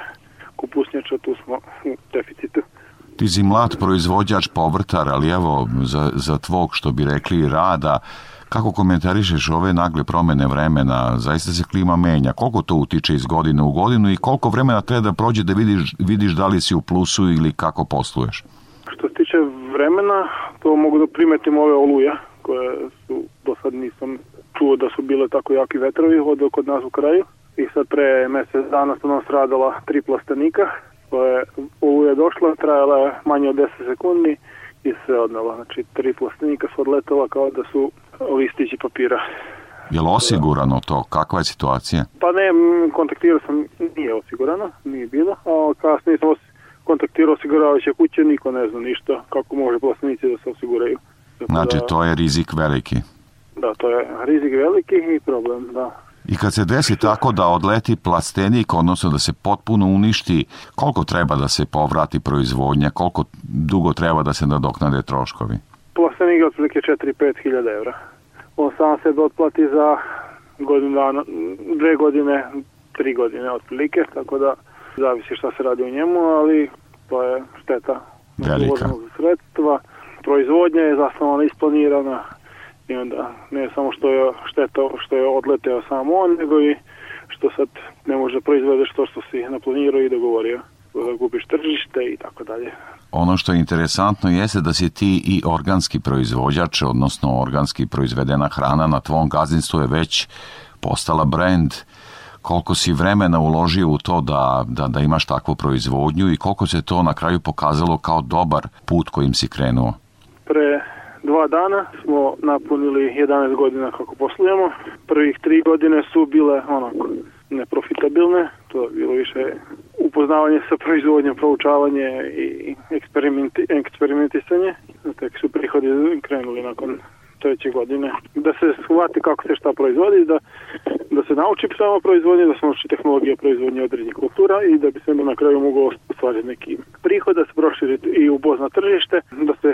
kupusnjača, tu smo u deficitu. Ti si mlad proizvođač povrtar, ali evo, za, za tvog, što bi rekli, rada, kako komentarišeš ove nagle promene vremena? Zaista se klima menja. Koliko to utiče iz godine u godinu i koliko vremena treba da prođe da vidiš, vidiš da li si u plusu ili kako posluješ? Što se tiče vremena, to mogu da primetim ove oluja, koje su do sad nisam čuo da su bile tako jaki vetrovi od kod nas u kraju. I sad pre mesec dana su nam stradala tri plastenika, to je je došla, trajala je manje od 10 sekundi i se odnela. Znači, tri plastenika su odletela kao da su listići papira. Je li osigurano to? Kakva je situacija? Pa ne, kontaktirao sam, nije osigurano, nije bilo, a kasnije sam kontaktirao osiguravajuće kuće, niko ne zna ništa kako može plastenici da se osiguraju. Znači, da, to je rizik veliki. Da, to je rizik veliki i problem, da. I kad se desi tako da odleti plastenik, odnosno da se potpuno uništi, koliko treba da se povrati proizvodnja, koliko dugo treba da se nadoknade troškovi? Plastenik je otprilike 4-5 hiljada evra. On sam se otplati za godinu dana, dve godine, tri godine otprilike, tako da zavisi šta se radi u njemu, ali to je šteta Velika. uloženog sredstva. Proizvodnja je zasnovana isplanirana i onda ne samo što je šteta što je odleteo sam on, nego i što sad ne može da proizvedeš to što si naplanirao i dogovorio. Da gubiš tržište i tako dalje. Ono što je interesantno jeste da si ti i organski proizvođač, odnosno organski proizvedena hrana na tvom gazdinstvu je već postala brand. Koliko si vremena uložio u to da, da, da imaš takvu proizvodnju i koliko se to na kraju pokazalo kao dobar put kojim si krenuo? Pre dva dana smo napunili 11 godina kako poslujemo. Prvih tri godine su bile onako neprofitabilne, to je bilo više upoznavanje sa proizvodnjom, proučavanje i eksperimenti, eksperimentisanje. Tek su prihodi krenuli nakon treće godine. Da se shvati kako se šta proizvodi, da, da se nauči samo proizvodnje, da se nauči tehnologija proizvodnje određenih kultura i da bi se na kraju mogao ostvariti neki prihod, da se proširi i upozna tržište, da se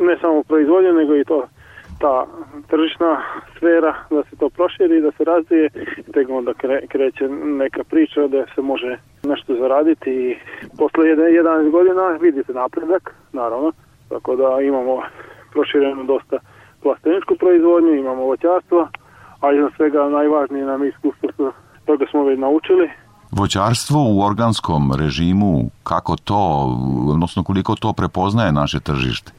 ne samo proizvodnje, nego i to ta tržišna sfera, da se to proširi, da se razvije, tek onda kre, kreće neka priča da se može nešto zaraditi i posle 11 godina vidite napredak, naravno, tako da imamo proširenu dosta plasteničku proizvodnju, imamo voćarstvo, a iznad svega najvažnije nam iskustvo što toga smo već naučili. Voćarstvo u organskom režimu, kako to, odnosno koliko to prepoznaje naše tržište?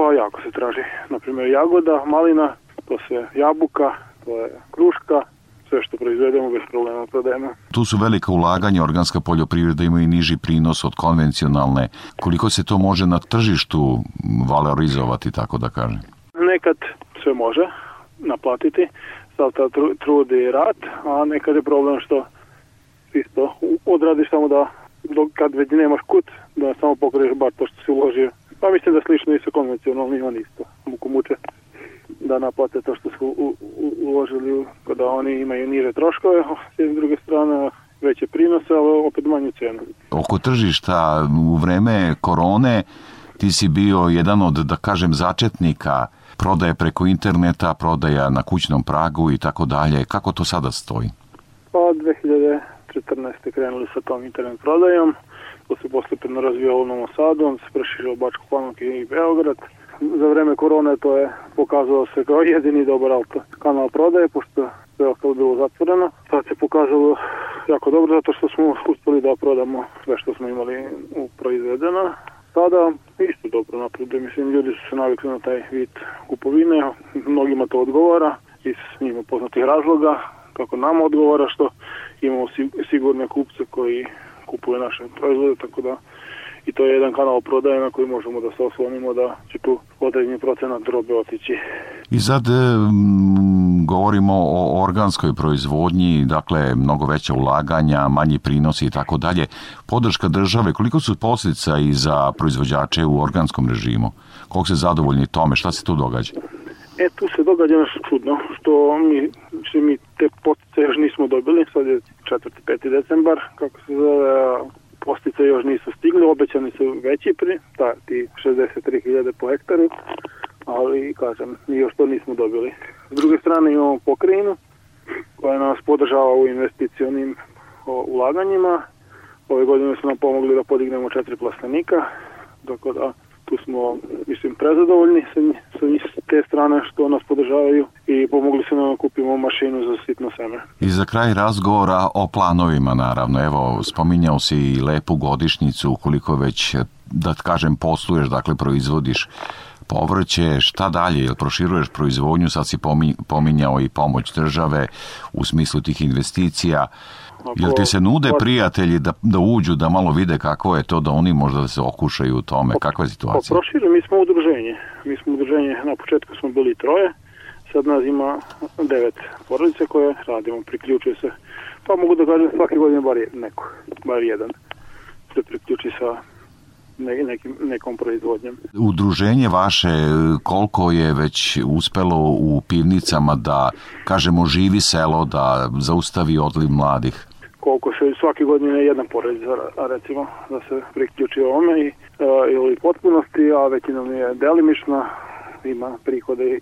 Pa jako se traži. Naprimjer jagoda, malina, to se jabuka, to je kruška, sve što proizvedemo bez problema prodajemo. Tu su velika ulaganja, organska poljoprivreda ima i niži prinos od konvencionalne. Koliko se to može na tržištu valorizovati, tako da kažem? Nekad sve može naplatiti, sav ta tru, trud i rad, a nekad je problem što isto odradiš samo da dok kad već nemaš kut, da samo pokriješ bar to što si uložio. Pa mislim da slično i sa konvencionalnim oni isto muku muče da naplate to što su u, u, uložili kada oni imaju niže troškove, s jedne druge strane veće prinose, ali opet manju cenu. Oko tržišta u vreme korone ti si bio jedan od, da kažem, začetnika prodaje preko interneta, prodaja na kućnom pragu i tako dalje. Kako to sada stoji? Pa 2014. krenuli sa tom internet prodajom, to se postepeno razvijalo u Novom Sadu, on se preširio Bačku Palanku i Beograd. Za vreme korone to je pokazalo se kao jedini dobar auto kanal prodaje, pošto sve ostalo bilo zatvoreno. Sad se pokazalo jako dobro zato što smo uspeli da prodamo sve što smo imali u proizvedeno. Sada isto dobro napreduje, mislim ljudi su se navikli na taj vid kupovine, mnogima to odgovara iz njima poznatih razloga, kako nama odgovara što imamo sigurne kupce koji kupuju naše proizvode, tako da i to je jedan kanal prodaje na koji možemo da se oslonimo da će tu određeni procenat drobe otići. I sad m, govorimo o organskoj proizvodnji, dakle mnogo veća ulaganja, manji prinosi i tako dalje. Podrška države, koliko su posljedica i za proizvođače u organskom režimu? Koliko se zadovoljni tome? Šta se tu događa? E, tu se događa nešto čudno, što mi, što mi te potice još nismo dobili, sad je 4. 5. decembar, kako se zove, postice još nisu stigli, obećani su veći pri, ta, ti 63.000 po hektaru, ali, kažem, još to nismo dobili. S druge strane imamo pokrajinu, koja nas podržava u investicionim ulaganjima. Ove godine su nam pomogli da podignemo četiri plastenika, tako da tu smo, mislim, prezadovoljni sa, sa te strane što nas podržavaju i pomogli su nam da kupimo mašinu za sitno seme. I za kraj razgovora o planovima, naravno. Evo, spominjao si i lepu godišnicu, koliko već, da kažem, posluješ, dakle, proizvodiš povrće, šta dalje, jel proširuješ proizvodnju, sad si pominjao i pomoć države u smislu tih investicija. Jel ti se nude prijatelji da, da uđu, da malo vide kako je to, da oni možda se okušaju u tome? Kakva je Pa situacija? prošire, mi smo udruženje. Mi smo udruženje, na početku smo bili troje, sad nas ima devet porodice koje radimo, priključuje se, pa mogu da kažem svake godine bar neko, bar jedan se priključi sa ne, nekim, nekom proizvodnjom. Udruženje vaše, koliko je već uspelo u pivnicama da, kažemo, živi selo, da zaustavi odliv mladih? Koliko se svake godine jedna porodica, recimo, da se priključi ovome i, a, ili potpunosti, a većinom je delimična, ima prihode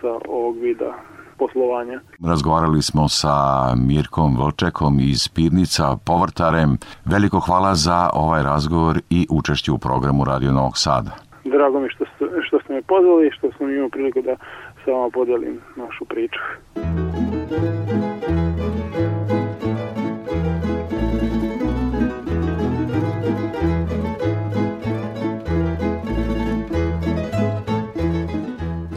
sa ovog vida poslovanja. Razgovarali smo sa Mirkom Vlčekom iz Pivnica, povrtarem. Veliko hvala za ovaj razgovor i učešće u programu Radio Novog Sada. Drago mi što ste, što ste me pozvali i što sam imao priliku da sa vama podelim našu priču.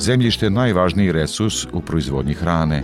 Zemljište je najvažniji resurs u proizvodnji hrane.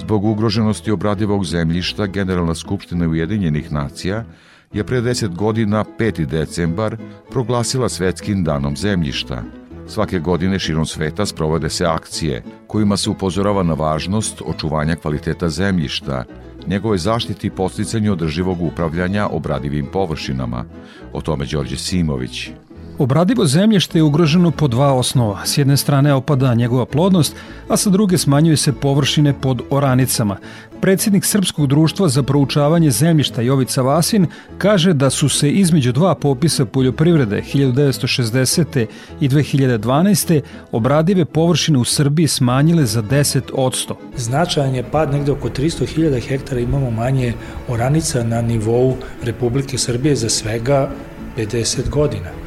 Zbog ugroženosti obradivog zemljišta Generalna skupština Ujedinjenih nacija je pre 10 godina 5. decembar proglasila svetskim danom zemljišta. Svake godine širom sveta sprovode se akcije kojima se upozorava na važnost očuvanja kvaliteta zemljišta, njegove zaštiti i posticanju održivog upravljanja obradivim površinama. O tome Đorđe Simović. Obradivo zemljište je ugroženo po dva osnova. S jedne strane opada njegova plodnost, a sa druge smanjuje se površine pod oranicama. Predsjednik Srpskog društva za proučavanje zemljišta Jovica Vasin kaže da su se između dva popisa poljoprivrede 1960. i 2012. obradive površine u Srbiji smanjile za 10 odsto. Značajan je pad negde oko 300.000 hektara imamo manje oranica na nivou Republike Srbije za svega 50 godina.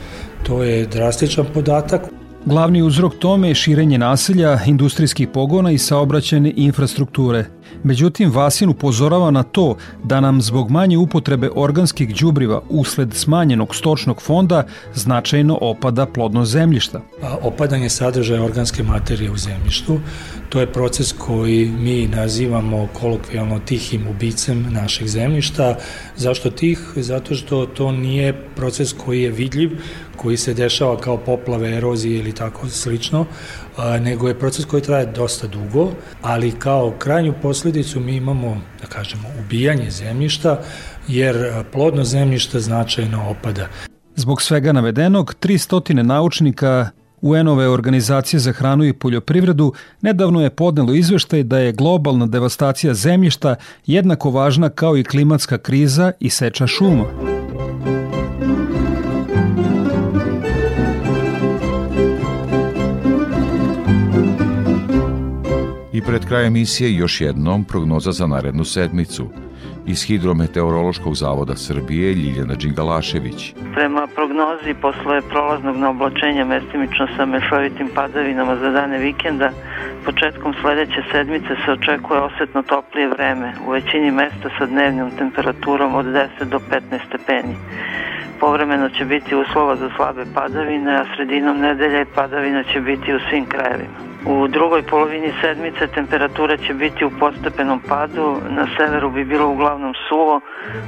To je drastičan podatak. Glavni uzrok tome je širenje naselja, industrijskih pogona i saobraćene infrastrukture. Međutim, Vasin upozorava na to da nam zbog manje upotrebe organskih đubriva usled smanjenog stočnog fonda značajno opada plodnost zemljišta. A Opadanje sadržaja organske materije u zemljištu, to je proces koji mi nazivamo kolokvijalno tihim ubicem našeg zemljišta. Zašto tih? Zato što to nije proces koji je vidljiv, koji se dešava kao poplave, erozije ili tako slično, nego je proces koji traje dosta dugo, ali kao krajnju posledicu mi imamo, da kažemo, ubijanje zemljišta, jer plodno zemljišta značajno opada. Zbog svega navedenog, 300 naučnika UN-ove organizacije za hranu i poljoprivredu nedavno je podnelo izveštaj da je globalna devastacija zemljišta jednako važna kao i klimatska kriza i seča šuma. I pred krajem emisije još jednom prognoza za narednu sedmicu. Iz Hidrometeorološkog zavoda Srbije Ljiljana Đingalašević. Prema prognozi posle prolaznog naoblačenja mestimično sa mešovitim padavinama za dane vikenda, početkom sledeće sedmice se očekuje osetno toplije vreme, u većini mesta sa dnevnom temperaturom od 10 do 15 stepeni. Povremeno će biti uslova za slabe padavine, a sredinom nedelje padavina će biti u svim krajevima. U drugoj polovini sedmice temperatura će biti u postepenom padu, na severu bi bilo uglavnom suvo,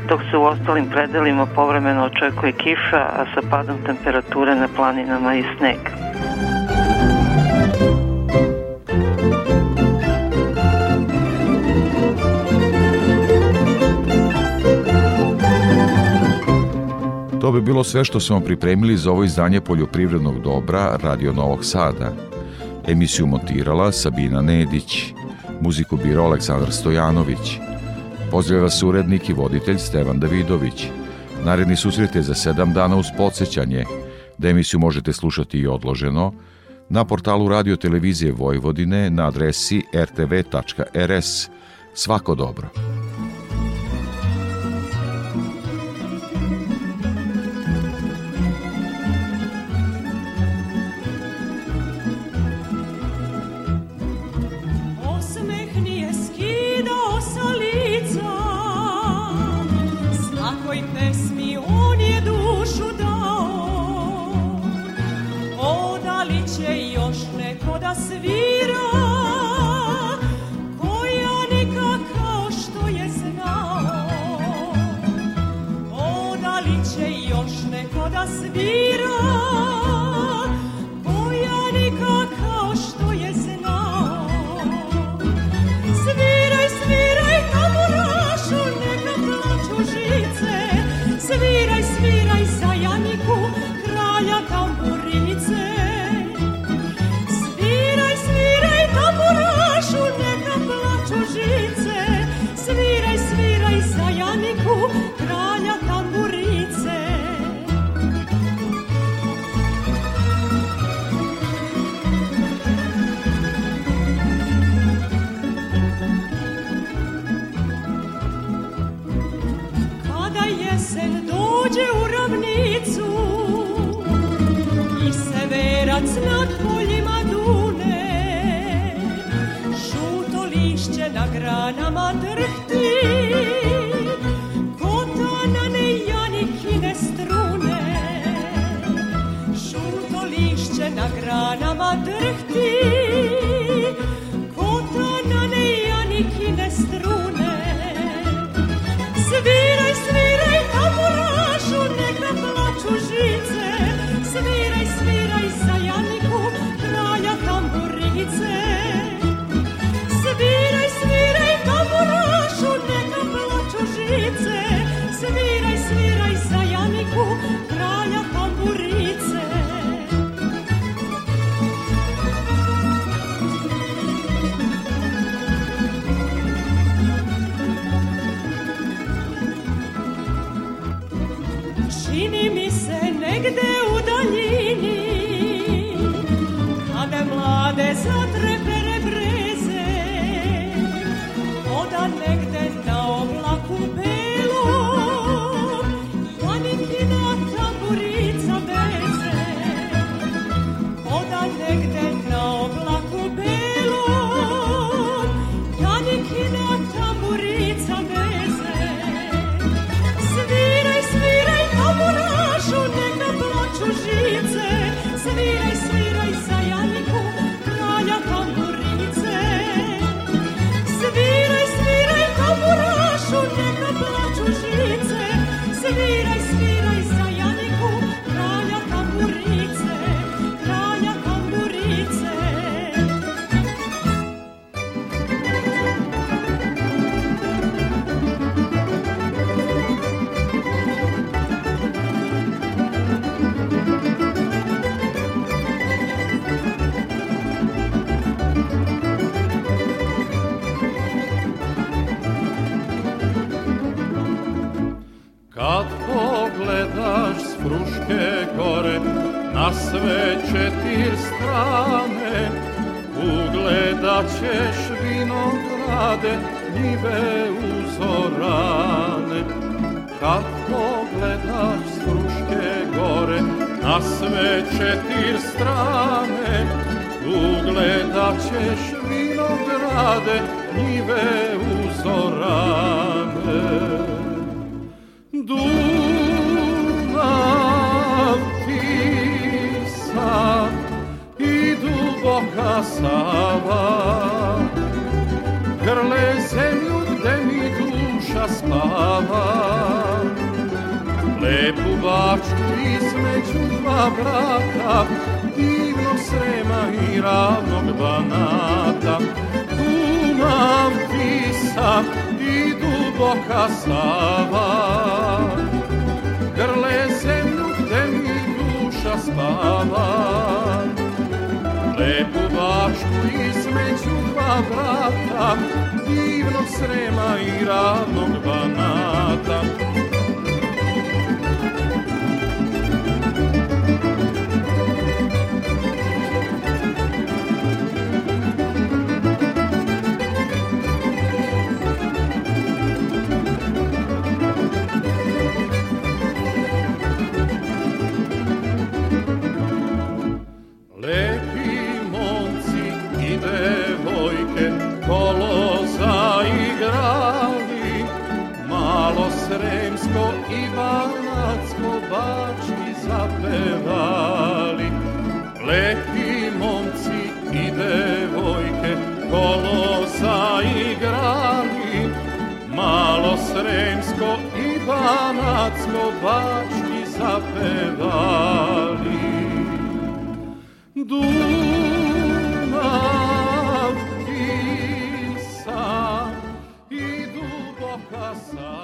dok se u ostalim predelima povremeno očekuje kiša, a sa padom temperature na planinama i sneg. To bi bilo sve što smo pripremili za ovo izdanje poljoprivrednog dobra Radio Novog Sada. Emisiju montirala Sabina Nedić, muziku bira Aleksandar Stojanović. Pozdravlja vas urednik i voditelj Stevan Davidović. Naredni susret je za sedam dana uz podsjećanje, da emisiju možete slušati i odloženo na portalu Radio Televizije Vojvodine na adresi rtv.rs. Svako dobro. Neko da sve uzorane. Dunav tisa i duboka Sava. Grle zemlju gde mi duša spava. Lepu bačku između dva brata Divnog Srema i ravnog Banata sam, ti sam i duboka sava. Grle zemlju gde mi duša spava. Lepu bačku između dva brata, divnog srema i radnog banata. Sremsko i Banacko bački zapevali. Lepi momci i devojke kolosa igrali. Malo Sremsko i Banacko bački zapevali. Dunav, Tisa i Duboka Sava.